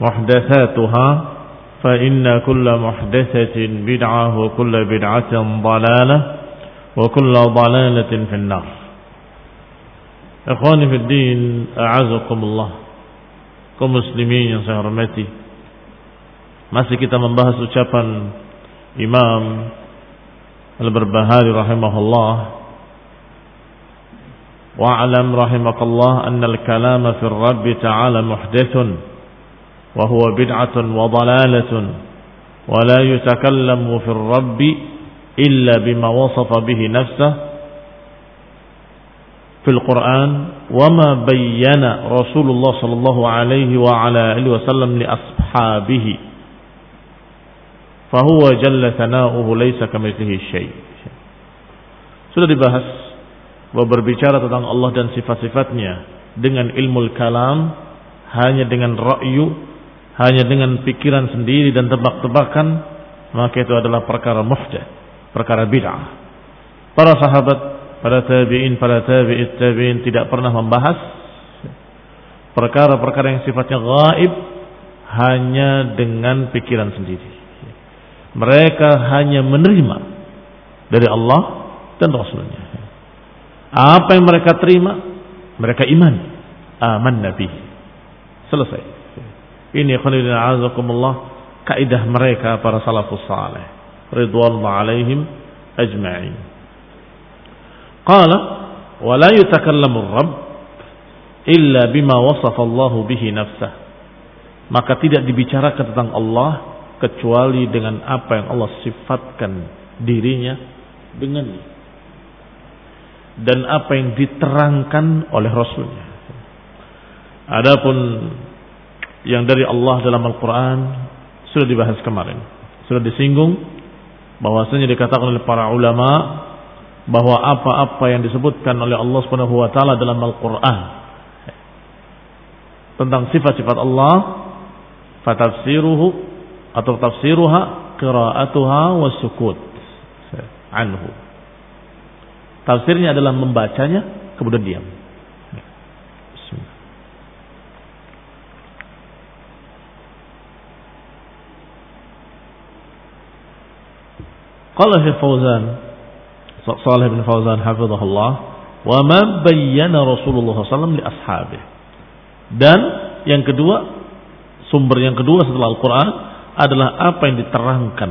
محدثاتها فإن كل محدثة بدعة وكل بدعة ضلالة وكل ضلالة في النار في الدين أعزكم الله kaum muslimin yang saya hormati masih kita membahas ucapan Imam Al-Barbahari rahimahullah wa'alam rahimakallah anna al-kalama fi ar-rabb ta'ala muhdathun وهو بدعة وضلالة ولا يتكلم في الرب إلا بما وصف به نفسه في القرآن وما بين رسول الله صلى الله عليه وعلى آله وسلم لأصحابه فهو جل ثناؤه ليس كمثله شيء. Sudah dibahas bahwa berbicara tentang Allah dan sifat-sifatnya dengan ilmu kalam hanya dengan ra'yu hanya dengan pikiran sendiri dan tebak-tebakan maka itu adalah perkara muhdath perkara bid'ah para sahabat para tabi'in, para tabi'it tabi'in tidak pernah membahas perkara-perkara yang sifatnya gaib hanya dengan pikiran sendiri. Mereka hanya menerima dari Allah dan Rasulnya. Apa yang mereka terima, mereka iman. Aman Nabi. Selesai. Ini khonidina azakumullah kaidah mereka para salafus salih. Ridwanullah alaihim ajma'in. Qala wa la yutakallamu rabb illa bima wasafa Allah bihi nafsah. Maka tidak dibicarakan tentang Allah kecuali dengan apa yang Allah sifatkan dirinya dengannya. Dan apa yang diterangkan oleh Rasulnya. Adapun yang dari Allah dalam Al-Quran sudah dibahas kemarin. Sudah disinggung bahwasanya dikatakan oleh para ulama bahwa apa-apa yang disebutkan oleh Allah Subhanahu wa taala dalam Al-Qur'an tentang sifat-sifat Allah fatafsiruhu atau tafsiruha qira'atuha wasukut anhu tafsirnya adalah membacanya kemudian diam Qala Fauzan Salih bin Fauzan hafizahullah wa ma bayyana Rasulullah SAW li ashabih. Dan yang kedua, sumber yang kedua setelah Al-Quran adalah apa yang diterangkan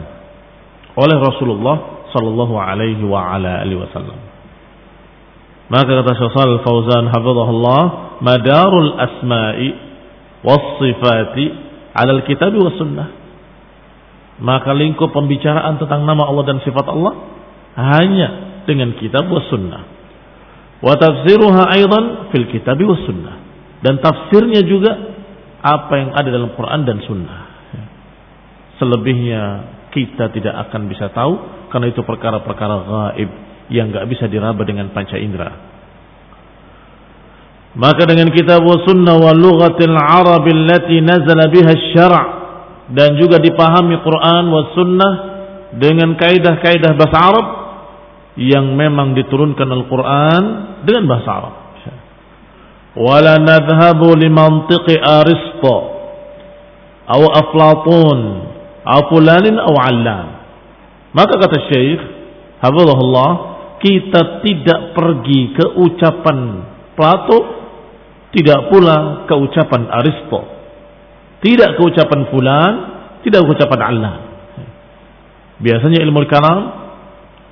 oleh Rasulullah sallallahu alaihi wa ala alihi wasallam. Maka kata Syekh Shalih Fauzan hafizahullah, madarul asma'i was sifati 'ala al-kitab was sunnah. Maka lingkup pembicaraan tentang nama Allah dan sifat Allah hanya dengan kitab was sunnah. Wa tafsiruha aidan fil kitab was sunnah. Dan tafsirnya juga apa yang ada dalam Quran dan sunnah. Selebihnya kita tidak akan bisa tahu karena itu perkara-perkara gaib yang nggak bisa diraba dengan panca indera. Maka dengan kitab wa sunnah wa lughatil arab allati nazala biha syara' dan juga dipahami Quran wa sunnah dengan kaidah-kaidah bahasa Arab yang memang diturunkan Al-Quran dengan bahasa Arab. Wala nadhhabu limantiqi Aristo atau Aflatun atau fulanin atau allan. Maka kata Syekh, hafizahullah, kita tidak pergi ke ucapan Plato tidak pula keucapan Aristo. Tidak keucapan fulan, tidak keucapan Allah. Biasanya ilmu kalam,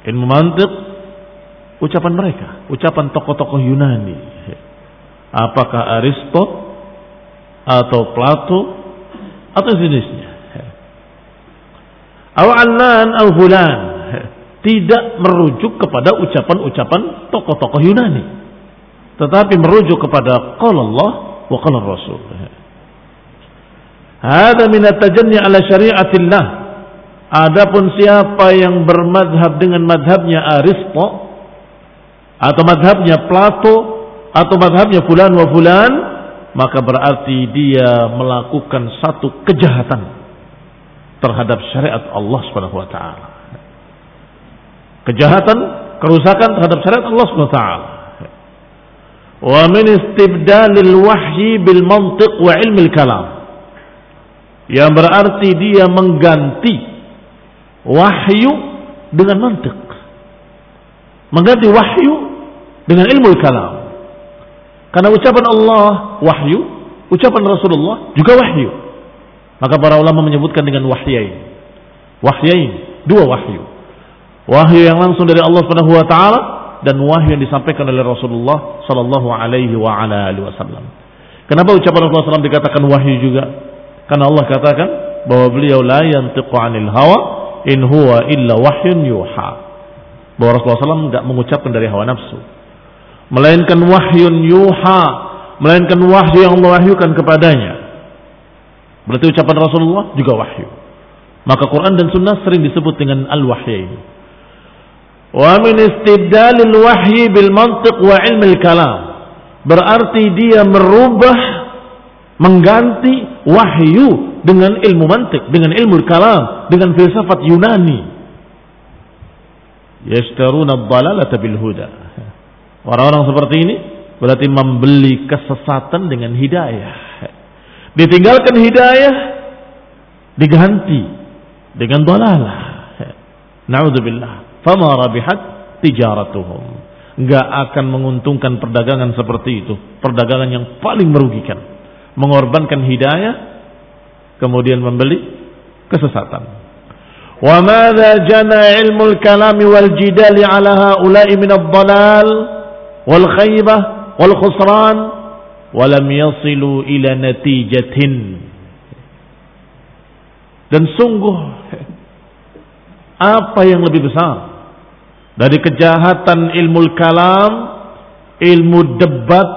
ilmu mantik, ucapan mereka, ucapan tokoh-tokoh Yunani. Apakah Aristo atau Plato atau jenisnya. Awalan al fulan tidak merujuk kepada ucapan-ucapan tokoh-tokoh Yunani tetapi merujuk kepada qala Allah wa Rasul. Hada min at-tajanni ala syariatillah. Adapun siapa yang bermadhab dengan madhabnya Aristo atau madhabnya Plato atau madhabnya fulan wa fulan maka berarti dia melakukan satu kejahatan terhadap syariat Allah Subhanahu wa taala. Kejahatan, kerusakan terhadap syariat Allah Subhanahu wa taala wa min istibdalil wahyi bil mantiq wa ilmil kalam yang berarti dia mengganti wahyu dengan mantik mengganti wahyu dengan ilmu kalam. Karena ucapan Allah wahyu ucapan Rasulullah juga wahyu. Maka para ulama menyebutkan dengan wahyain. Wahyain dua wahyu. Wahyu yang langsung dari Allah Subhanahu wa taala dan wahyu yang disampaikan oleh Rasulullah sallallahu alaihi wa ala alihi wasallam. Kenapa ucapan Rasulullah SAW dikatakan wahyu juga? Karena Allah katakan bahwa beliau la yantiqu 'anil hawa in huwa illa wahyun yuha. Bahwa Rasulullah SAW tidak mengucapkan dari hawa nafsu. Melainkan wahyun yuha. Melainkan wahyu yang Allah wahyukan kepadanya. Berarti ucapan Rasulullah juga wahyu. Maka Quran dan Sunnah sering disebut dengan al-wahyain. Wa min istibdalil wahyi bil mantiq wa ilmil kalam. Berarti dia merubah mengganti wahyu dengan ilmu mantik, dengan ilmu kalam, dengan filsafat Yunani. Yashtaruna ad-dalalata bil huda. Orang-orang seperti ini berarti membeli kesesatan dengan hidayah. Ditinggalkan hidayah diganti dengan dalalah. Nauzubillah fama rabihat tijaratuhum. Enggak akan menguntungkan perdagangan seperti itu. Perdagangan yang paling merugikan. Mengorbankan hidayah, kemudian membeli kesesatan. Wa madza jana ilmu al-kalam wal jidal ala haula'i min ad-dhalal wal khaybah wal khusran wa lam yasilu ila natijatin. Dan sungguh apa yang lebih besar dari kejahatan ilmu kalam, ilmu debat,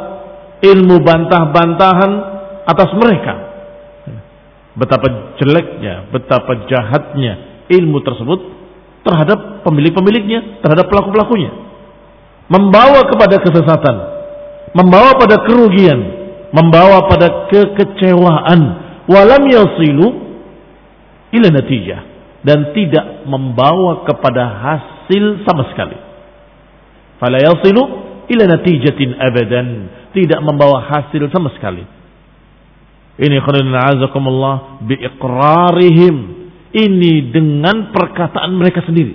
ilmu bantah-bantahan atas mereka. Betapa jeleknya, betapa jahatnya ilmu tersebut terhadap pemilik-pemiliknya, terhadap pelaku-pelakunya. Membawa kepada kesesatan, membawa pada kerugian, membawa pada kekecewaan. Walam yasilu ila natijah dan tidak membawa kepada hasil sama sekali. Fala yasilu ila natijatin abadan. Tidak membawa hasil sama sekali. Ini khairin azakumullah biiqrarihim. Ini dengan perkataan mereka sendiri.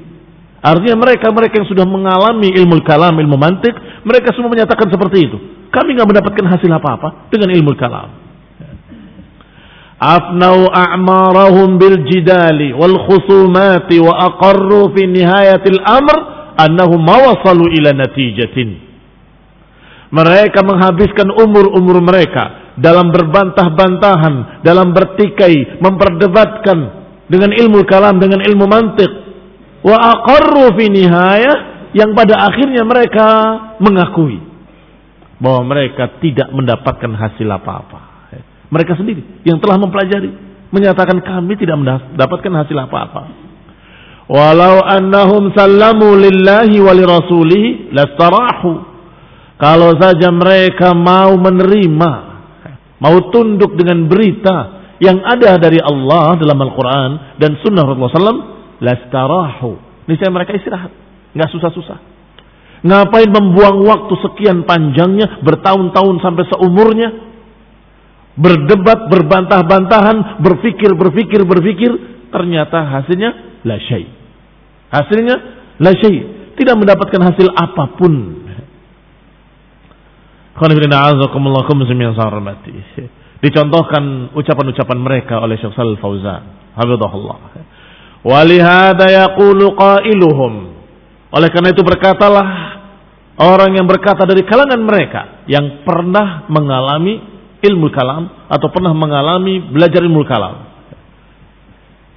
Artinya mereka-mereka yang sudah mengalami ilmu kalam, ilmu mantik, mereka semua menyatakan seperti itu. Kami nggak mendapatkan hasil apa-apa dengan ilmu kalam. Afnau a'marahum bil jidali wal khusumati wa aqarru fi nihayatil amr annahum mawasalu ila natijatin. Mereka menghabiskan umur-umur mereka dalam berbantah-bantahan, dalam bertikai, memperdebatkan dengan ilmu kalam, dengan ilmu mantik. Wa aqarru fi nihayah yang pada akhirnya mereka mengakui bahwa mereka tidak mendapatkan hasil apa-apa. Mereka sendiri yang telah mempelajari menyatakan kami tidak mendapatkan hasil apa-apa. Walau annahum sallamu lillahi wa lirasulihi lastarahu. Kalau saja mereka mau menerima, mau tunduk dengan berita yang ada dari Allah dalam Al-Quran dan Sunnah Rasulullah SAW, lastarahu. Niscaya mereka istirahat, nggak susah-susah. Ngapain membuang waktu sekian panjangnya, bertahun-tahun sampai seumurnya, berdebat, berbantah-bantahan, berpikir, berpikir, berpikir, ternyata hasilnya la. Hasilnya la. Tidak mendapatkan hasil apa pun. Dicontohkan ucapan-ucapan mereka oleh Syekh Shalal Fauzan. Hafizahullah. Walihada yaqulu qailuhum oleh karena itu berkatalah orang yang berkata dari kalangan mereka yang pernah mengalami ilmu kalam atau pernah mengalami belajar ilmu kalam.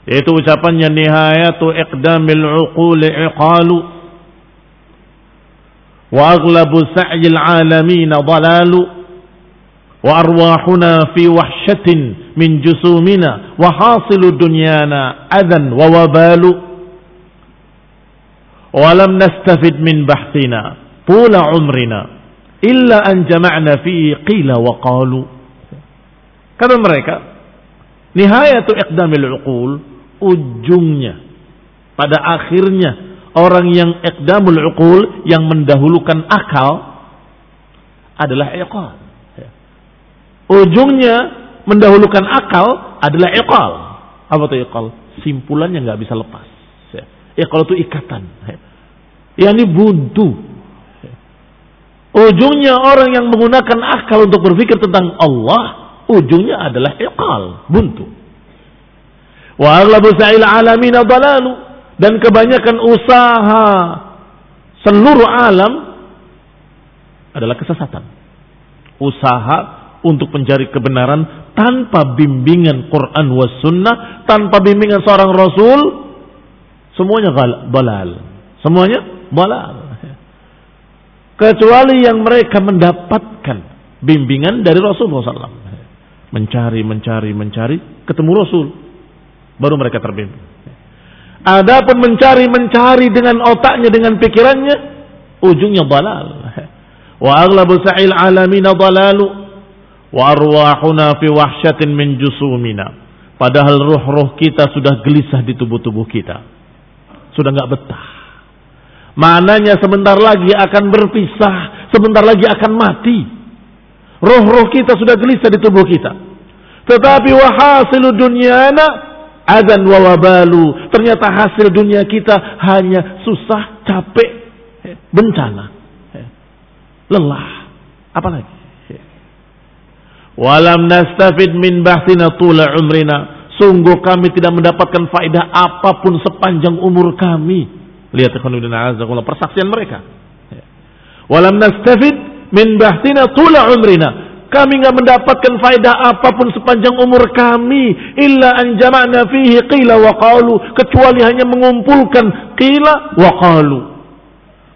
Yaitu ucapannya nihayatu iqdamil uquli iqalu وأغلب سعي العالمين ضلال وأرواحنا في وحشة من جسومنا وحاصل دنيانا أذى ووبال ولم نستفد من بحثنا طول عمرنا إلا أن جمعنا فيه قيل وقالوا. كما مريكا نهاية إقدام العقول ujungnya pada akhirnya orang yang iqdamul uqul yang mendahulukan akal adalah iqal. Ujungnya mendahulukan akal adalah iqal. Apa itu iqal? Simpulannya nggak bisa lepas. Ya. Kalau itu ikatan. Ya. Ini buntu. Ujungnya orang yang menggunakan akal untuk berpikir tentang Allah, ujungnya adalah iqal, buntu. Wa aghlabu sa'il dalalu dan kebanyakan usaha seluruh alam adalah kesesatan. Usaha untuk mencari kebenaran tanpa bimbingan Quran was sunnah, tanpa bimbingan seorang rasul, Semuanya balal. Semuanya balal. Kecuali yang mereka mendapatkan bimbingan dari Rasulullah SAW. Mencari, mencari, mencari, ketemu Rasul. Baru mereka terbimbing. Adapun mencari, mencari dengan otaknya, dengan pikirannya, ujungnya balal. Wa aglabu sa'il alamina dalalu. Wa arwahuna fi wahsyatin min jusumina. Padahal ruh-ruh kita sudah gelisah di tubuh-tubuh kita sudah nggak betah. Mananya sebentar lagi akan berpisah, sebentar lagi akan mati. Roh-roh kita sudah gelisah di tubuh kita. Tetapi wahasilu dunyana adan wawabalu. Ternyata hasil dunia kita hanya susah, capek, bencana, lelah. Apalagi? Walam nastafid min bahtina tula umrina Sungguh kami tidak mendapatkan faedah apa pun sepanjang umur kami. Lihat persaksian mereka. Walam nastafid min bahtina tula umrina. Kami nggak mendapatkan faedah apa pun sepanjang umur kami illa an jama'na fihi qila wa qalu kecuali hanya mengumpulkan qila wa qalu.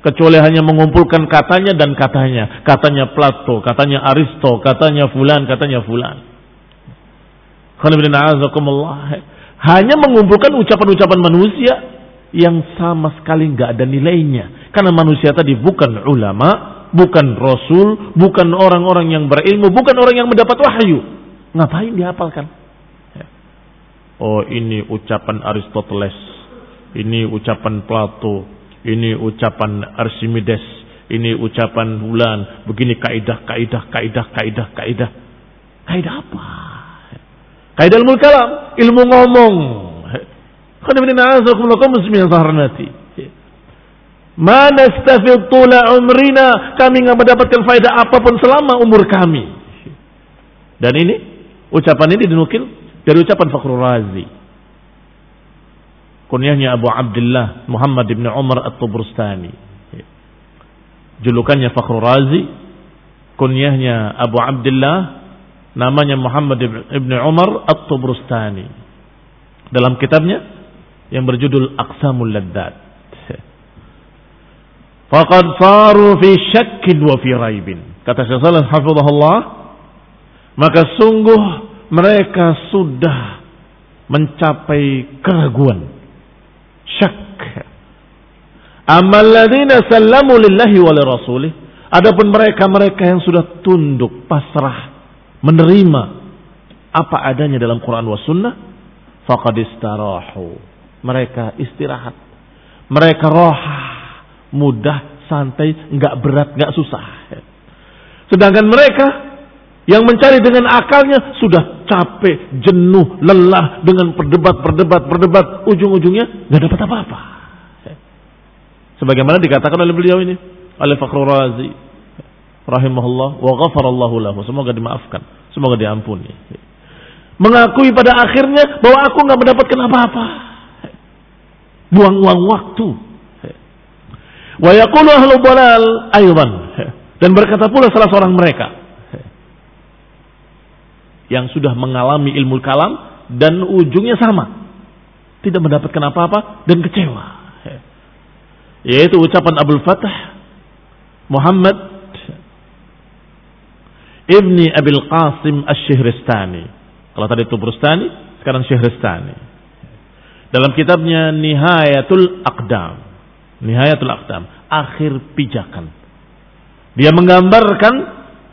Kecuali hanya mengumpulkan katanya dan katanya. Katanya Plato katanya Aristo katanya fulan katanya fulan. Hanya mengumpulkan ucapan-ucapan manusia yang sama sekali nggak ada nilainya. Karena manusia tadi bukan ulama, bukan rasul, bukan orang-orang yang berilmu, bukan orang yang mendapat wahyu. Ngapain dihafalkan? Oh ini ucapan Aristoteles, ini ucapan Plato, ini ucapan Archimedes, ini ucapan bulan, begini kaidah, kaidah, kaidah, kaidah, kaidah. Kaidah apa? Kaidah ilmu kalam, ilmu ngomong. Mana stafil tula umrina, kami nggak mendapatkan faedah apa pun selama umur kami. Dan ini ucapan ini dinukil dari ucapan Fakhrul Razi. Kunyahnya Abu Abdullah Muhammad ibn Umar At-Tubrustani. Julukannya Fakhrul Razi, kunyahnya Abu Abdullah namanya Muhammad ibn Umar At-Tubrustani dalam kitabnya yang berjudul Aqsamul Laddat faqad saru fi syakkin wa fi raibin. Kata Syekh Salih hafizahullah, maka sungguh mereka sudah mencapai keraguan. Syak. Amal ladina sallamu lillahi wa rasulih. Adapun mereka-mereka yang sudah tunduk, pasrah, menerima apa adanya dalam Quran wa sunnah, faqad istarahu. Mereka istirahat. Mereka roha, mudah, santai, nggak berat, nggak susah. Sedangkan mereka yang mencari dengan akalnya sudah capek, jenuh, lelah dengan perdebat, perdebat, perdebat. Ujung-ujungnya nggak dapat apa-apa. Sebagaimana dikatakan oleh beliau ini, oleh Fakhrul Razi, rahimahullah, wa ghafarallahu lahu. Semoga dimaafkan, semoga diampuni. Mengakui pada akhirnya bahwa aku nggak mendapatkan apa-apa. Buang-buang waktu. Wa yaqulu ahlu balal aydan. Dan berkata pula salah seorang mereka, yang sudah mengalami ilmu kalam dan ujungnya sama. Tidak mendapatkan apa-apa dan kecewa. Yaitu ucapan Abdul Fatah Muhammad Ibni Abil Qasim Ash-Shihristani. Kalau tadi itu Brustani, sekarang Syihristani. Dalam kitabnya Nihayatul Aqdam. Nihayatul Aqdam. Akhir pijakan. Dia menggambarkan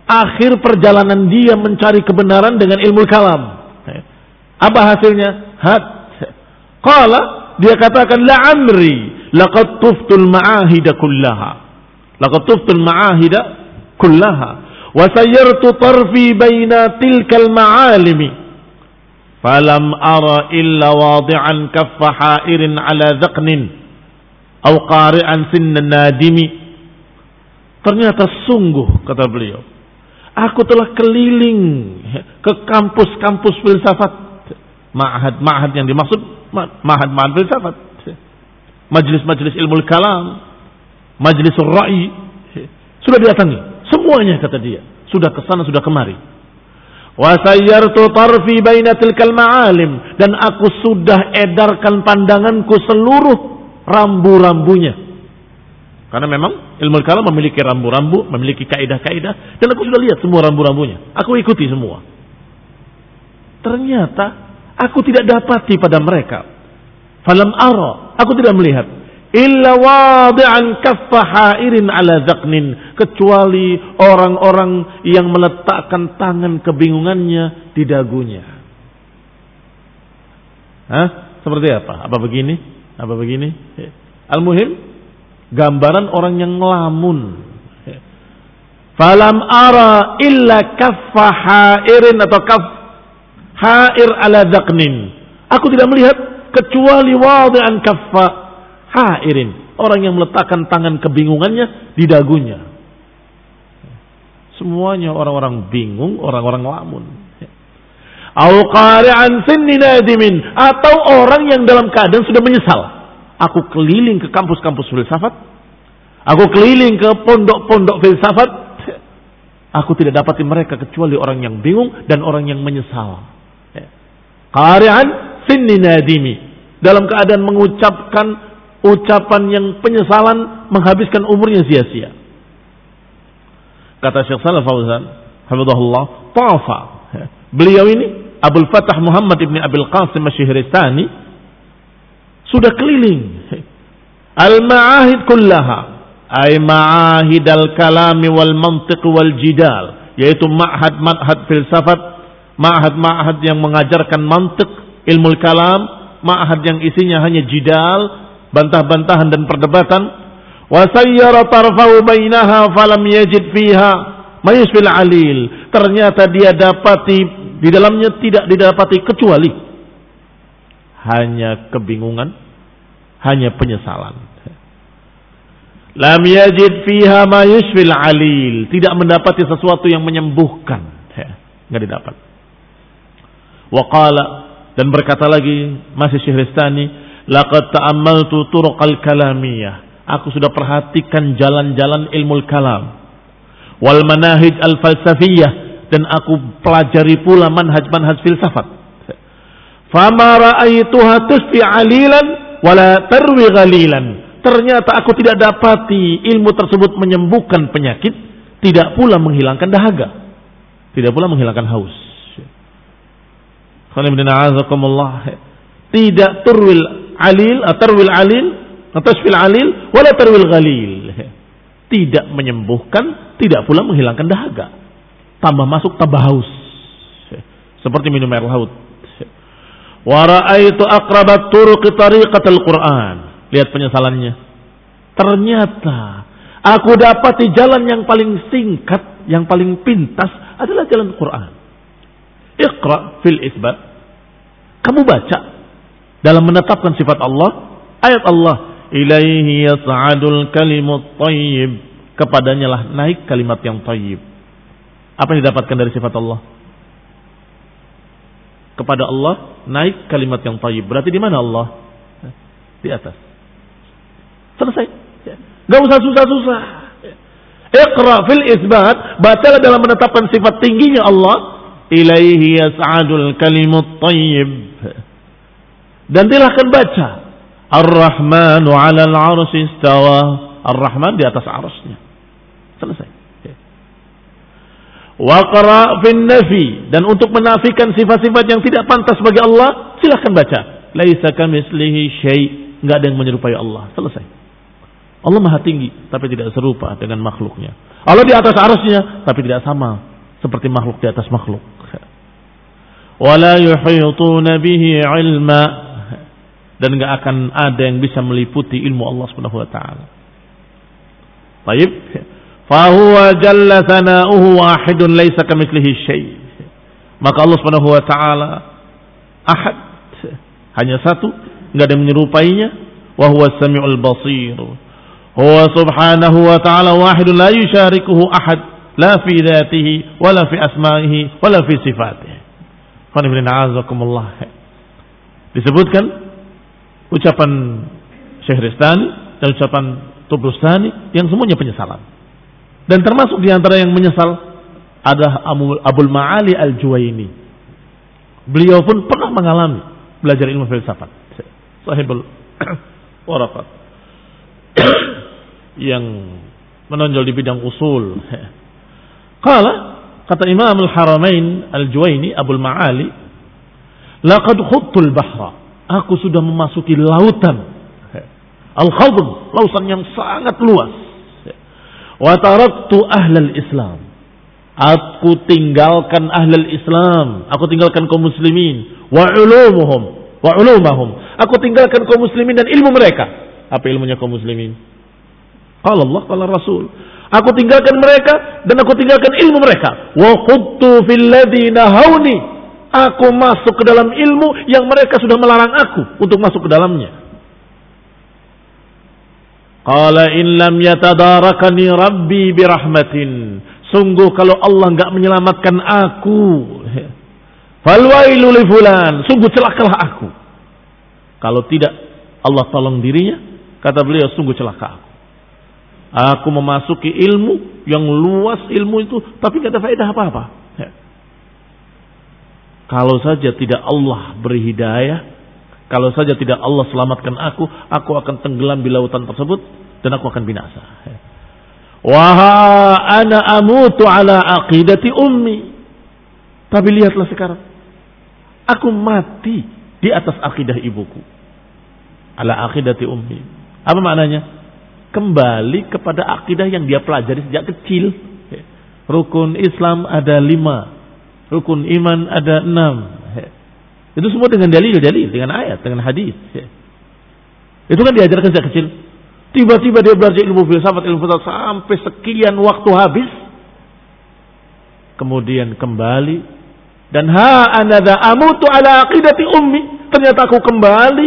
akhir perjalanan dia mencari kebenaran dengan ilmu kalam. Apa hasilnya? Had. Qala dia katakan la amri laqad tuftul ma'ahida kullaha. Laqad tuftul ma'ahida kullaha wa sayyartu tarfi baina tilkal ma'alimi falam ara illa wadi'an kaffa ha'irin ala dhaqnin aw qari'an sinna nadimi Ternyata sungguh kata beliau Aku telah keliling ke kampus-kampus filsafat. Ma'had-ma'had yang dimaksud ma'had-ma'had filsafat. Majelis-majelis ilmu kalam. Majelis ra'i. Sudah didatangi. Semuanya kata dia. Sudah ke sana, sudah kemari. Wasayyartu tarfi baina ma'alim. Dan aku sudah edarkan pandanganku seluruh rambu-rambunya. Karena memang ilmu kalam memiliki rambu-rambu, memiliki kaidah-kaidah, dan aku sudah lihat semua rambu-rambunya. Aku ikuti semua. Ternyata aku tidak dapati pada mereka. Falam ara, aku tidak melihat. Illa wadi'an kaffa hairin ala zaqnin. Kecuali orang-orang yang meletakkan tangan kebingungannya di dagunya. Hah? Seperti apa? Apa begini? Apa begini? Al-muhim, gambaran orang yang ngelamun. Falam ara illa kaffa hairin atau kaf hair ala daqnin. Aku tidak melihat kecuali wadi'an kaffa hairin. Orang yang meletakkan tangan kebingungannya di dagunya. Semuanya orang-orang bingung, orang-orang ngelamun. Atau orang yang dalam keadaan sudah menyesal Aku keliling ke kampus-kampus filsafat. Aku keliling ke pondok-pondok filsafat. Aku tidak dapati mereka kecuali orang yang bingung dan orang yang menyesal. Qari'an sinni nadimi. Dalam keadaan mengucapkan ucapan yang penyesalan menghabiskan umurnya sia-sia. Kata Syekh Salaf Fauzan, hafizahullah, tafa. Beliau ini Abdul Fatah Muhammad ibn Abil Qasim Masyihristani sudah keliling. Al-ma'ahid kullaha. Ay ma'ahid al-kalami wal mantiq wal jidal. Yaitu ma'had-ma'had filsafat. Ma'had-ma'had yang mengajarkan mantik, ilmu kalam. Ma'had yang isinya hanya jidal, bantah-bantahan dan perdebatan. Wasayyara tarfahu bainaha falam yajid fiha mayusfil alil. Ternyata dia dapati di dalamnya tidak didapati kecuali hanya kebingungan, hanya penyesalan. Lam yajid fiha ma yushfil alil. Tidak mendapati sesuatu yang menyembuhkan. Enggak didapat. Waqala dan berkata lagi masih Syehristani, laqad ta'ammaltu turuqal kalamiyah. Aku sudah perhatikan jalan-jalan ilmu kalam. Wal manahij al falsafiyah dan aku pelajari pula manhaj-manhaj filsafat. Fama ra'aituha tusfi alilan wala tarwi ghalilan. ternyata aku tidak dapati ilmu tersebut menyembuhkan penyakit, tidak pula menghilangkan dahaga, tidak pula menghilangkan haus. Tidak turwil alil, tarwil alil, tasfil alil, wala tarwil ghalil. Tidak menyembuhkan, tidak pula menghilangkan dahaga. Tambah masuk, tambah haus. Seperti minum air laut. Wa ra'aitu aqrabat turuqi tariqatal Qur'an. Lihat penyesalannya. Ternyata aku dapati jalan yang paling singkat, yang paling pintas adalah jalan Quran. Iqra fil isbat. Kamu baca dalam menetapkan sifat Allah, ayat Allah, ilaihi yas'adul kalimut thayyib. Kepadanya lah naik kalimat yang thayyib. Apa yang didapatkan dari sifat Allah? kepada Allah naik kalimat yang tayyib. Berarti di mana Allah? Di atas. Selesai. Gak usah susah-susah. Iqra fil isbat. Bacalah dalam menetapkan sifat tingginya Allah. Ilaihi yas'adul kalimut tayyib. Dan silahkan baca. Ar-Rahmanu ala al-arsi istawa. Ar-Rahman di atas arasnya. Selesai. Waqra fin nafi dan untuk menafikan sifat-sifat yang tidak pantas bagi Allah, silahkan baca. Laisa kamislihi syai, enggak ada yang menyerupai Allah. Selesai. Allah Maha tinggi tapi tidak serupa dengan makhluknya. Allah di atas arusnya tapi tidak sama seperti makhluk di atas makhluk. Wala yuhituna bihi ilma dan enggak akan ada yang bisa meliputi ilmu Allah Subhanahu wa taala. Baik. Fahuwa jalla sana'uhu wahidun laisa kamitslihi syai. Maka Allah Subhanahu wa taala ahad hanya satu, enggak ada yang menyerupainya, wa huwa samiul basir. Huwa subhanahu wa ta'ala wahidun la yusyarikuhu ahad la fi dzatihi wala fi asma'ihi wala fi sifatihi. Disebutkan ucapan Syekh Ristani dan ucapan Tubrustani yang semuanya penyesalan. Dan termasuk di antara yang menyesal ada Abul Ma'ali Al-Juwaini. Beliau pun pernah mengalami belajar ilmu filsafat. Sahibul Warafat. yang menonjol di bidang usul. Kala kata Imam Al-Haramain Al-Juwaini Abul Ma'ali, "Laqad khuttul bahra." Aku sudah memasuki lautan. Al-Khadr, lautan yang sangat luas Wa taraktu ahlal Islam. Aku tinggalkan ahlal Islam. Aku tinggalkan kaum muslimin. Wa ulumuhum. Wa ulumahum. Aku tinggalkan kaum muslimin dan ilmu mereka. Apa ilmunya kaum muslimin? Qala Allah, qala Rasul. Aku tinggalkan mereka dan aku tinggalkan ilmu mereka. Wa fil ladina hauni. Aku masuk ke dalam ilmu yang mereka sudah melarang aku untuk masuk ke dalamnya. Qala in lam yatadarakani rabbi birahmatin. Sungguh kalau Allah enggak menyelamatkan aku. Falwailu li fulan. Sungguh celakalah aku. Kalau tidak Allah tolong dirinya, kata beliau sungguh celaka aku. Aku memasuki ilmu yang luas ilmu itu, tapi tidak ada faedah apa-apa. Kalau saja tidak Allah beri hidayah, kalau saja tidak Allah selamatkan aku, aku akan tenggelam di lautan tersebut dan aku akan binasa. Wah, ana amutu ala aqidati ummi. Tapi lihatlah sekarang. Aku mati di atas akidah ibuku. Ala aqidati ummi. Apa maknanya? Kembali kepada akidah yang dia pelajari sejak kecil. Rukun Islam ada lima. Rukun iman ada enam. Itu semua dengan dalil-dalil, dengan ayat, dengan hadis. Ya. Itu kan diajarkan sejak kecil. Tiba-tiba dia belajar ilmu filsafat, ilmu filsafat sampai sekian waktu habis. Kemudian kembali dan ha anada amutu ala aqidati ummi. Ternyata aku kembali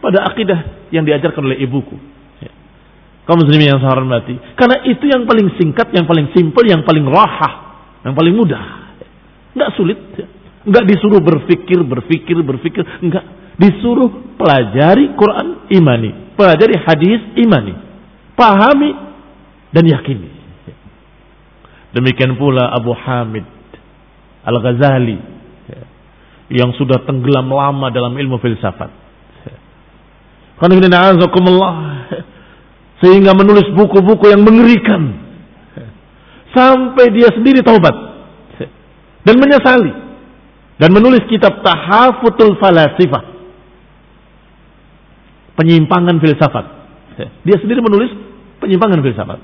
pada akidah yang diajarkan oleh ibuku. Ya. Kaum muslimin yang saya hormati. Karena itu yang paling singkat, yang paling simpel, yang paling rahah, yang paling mudah. Enggak sulit. Ya. Enggak disuruh berpikir, berpikir, berpikir. Enggak. Disuruh pelajari Quran, imani. Pelajari hadis, imani. Pahami dan yakini. Demikian pula Abu Hamid Al-Ghazali yang sudah tenggelam lama dalam ilmu filsafat. Sehingga menulis buku-buku yang mengerikan. Sampai dia sendiri taubat. Dan menyesali. Dan menulis kitab Tahafutul Falasifah. Penyimpangan filsafat. Dia sendiri menulis penyimpangan filsafat.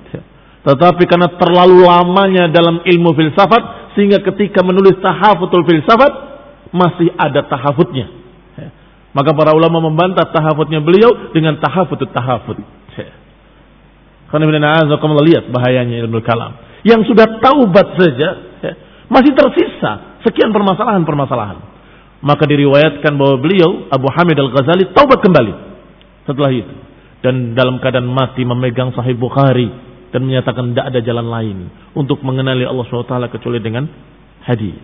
Tetapi karena terlalu lamanya dalam ilmu filsafat sehingga ketika menulis tahafutul filsafat masih ada tahafutnya. Maka para ulama membantah tahafutnya beliau dengan tahafutut tahafut. Karena lihat bahayanya ilmu kalam. Yang sudah taubat saja masih tersisa sekian permasalahan-permasalahan. Maka diriwayatkan bahwa beliau Abu Hamid Al-Ghazali taubat kembali setelah itu dan dalam keadaan mati memegang Sahih Bukhari dan menyatakan tidak ada jalan lain untuk mengenali Allah SWT kecuali dengan hadis,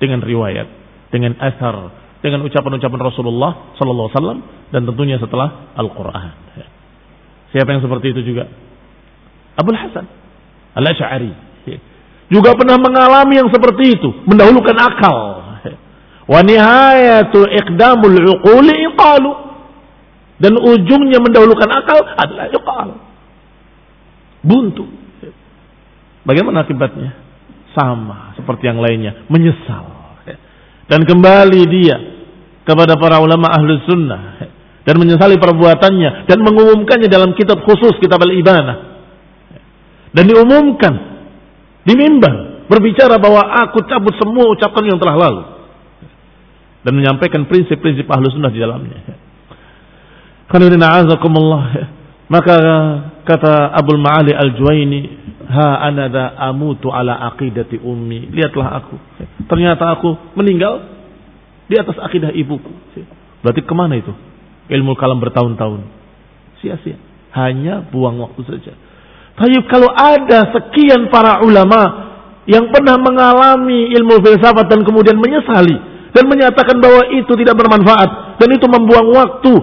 dengan riwayat, dengan asar, dengan ucapan-ucapan Rasulullah Sallallahu Alaihi Wasallam dan tentunya setelah Al-Quran. Siapa yang seperti itu juga? Abul Hasan Al Ashari juga pernah mengalami yang seperti itu, mendahulukan akal. Wa nihayatu iqdamul uquli iqalu. Dan ujungnya mendahulukan akal adalah iqal buntu. Bagaimana akibatnya? Sama seperti yang lainnya, menyesal. Dan kembali dia kepada para ulama ahli sunnah dan menyesali perbuatannya dan mengumumkannya dalam kitab khusus kitab al-ibanah dan diumumkan di mimbar berbicara bahwa aku cabut semua ucapan yang telah lalu dan menyampaikan prinsip-prinsip ahli sunnah di dalamnya. Maka kata Abdul Ma'ali Al-Juwaini, "Ha anada amutu ala aqidati ummi." Lihatlah aku. Ternyata aku meninggal di atas akidah ibuku. Berarti ke mana itu? Ilmu kalam bertahun-tahun. Sia-sia. Hanya buang waktu saja. Tapi kalau ada sekian para ulama yang pernah mengalami ilmu filsafat dan kemudian menyesali dan menyatakan bahwa itu tidak bermanfaat dan itu membuang waktu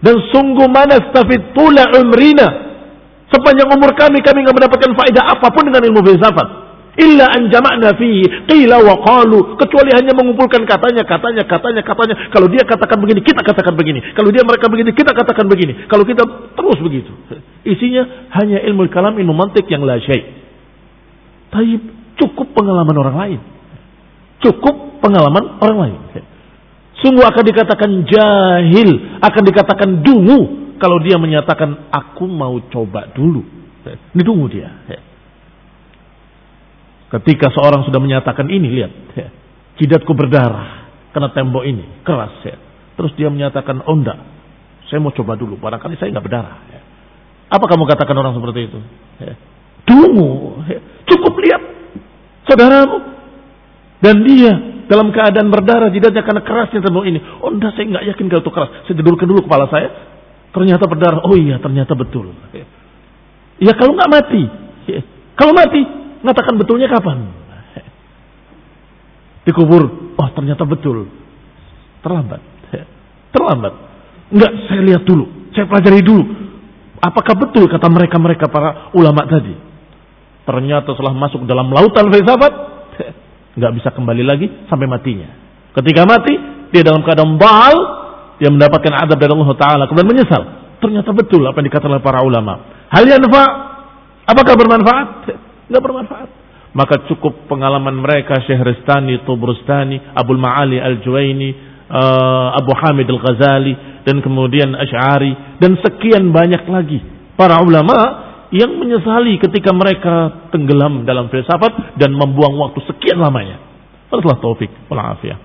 dan sungguh mana stafid tula umrina. Sepanjang umur kami, kami nggak mendapatkan faedah apa pun dengan ilmu filsafat. Illa an jama'na fi qila wa qalu. Kecuali hanya mengumpulkan katanya, katanya, katanya, katanya. Kalau dia katakan begini, kita katakan begini. Kalau dia mereka begini, kita katakan begini. Kalau kita terus begitu. Isinya hanya ilmu kalam, ilmu mantik yang la syai. Tapi cukup pengalaman orang lain. Cukup pengalaman orang lain. Sungguh akan dikatakan jahil, akan dikatakan dungu kalau dia menyatakan aku mau coba dulu. Ini dungu dia. Ketika seorang sudah menyatakan ini, lihat, jidatku berdarah karena tembok ini keras ya. Terus dia menyatakan, oh enggak, saya mau coba dulu, barangkali saya nggak berdarah. Apa kamu katakan orang seperti itu? Dungu, cukup lihat saudaramu dan dia dalam keadaan berdarah jidatnya karena kerasnya tembok ini. Oh enggak, saya nggak yakin kalau itu keras. Saya jedulkan dulu kepala saya. Ternyata berdarah. Oh iya, ternyata betul. Ya kalau nggak mati. Kalau mati, ngatakan betulnya kapan? Dikubur. Oh ternyata betul. Terlambat. Terlambat. Enggak, saya lihat dulu. Saya pelajari dulu. Apakah betul kata mereka-mereka para ulama tadi? Ternyata setelah masuk dalam lautan filsafat, nggak bisa kembali lagi sampai matinya. Ketika mati, dia dalam keadaan baal, dia mendapatkan adab dari Allah Taala, kemudian menyesal. Ternyata betul apa yang dikatakan oleh para ulama. Hal yang apakah bermanfaat? Nggak bermanfaat. Maka cukup pengalaman mereka Syehristani, Tubrustani, Abdul Ma'ali Al-Juwaini, uh, Abu Hamid Al-Ghazali, dan kemudian Ash'ari, dan sekian banyak lagi. Para ulama yang menyesali ketika mereka tenggelam dalam filsafat dan membuang waktu sekian lamanya. Allah taufik wal afiyah.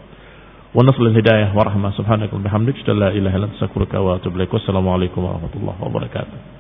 Wa nasrul hidayah wa rahmah subhanaka wa bihamdika la ilaha illa wa atubu ilaik. Wassalamualaikum warahmatullahi wabarakatuh.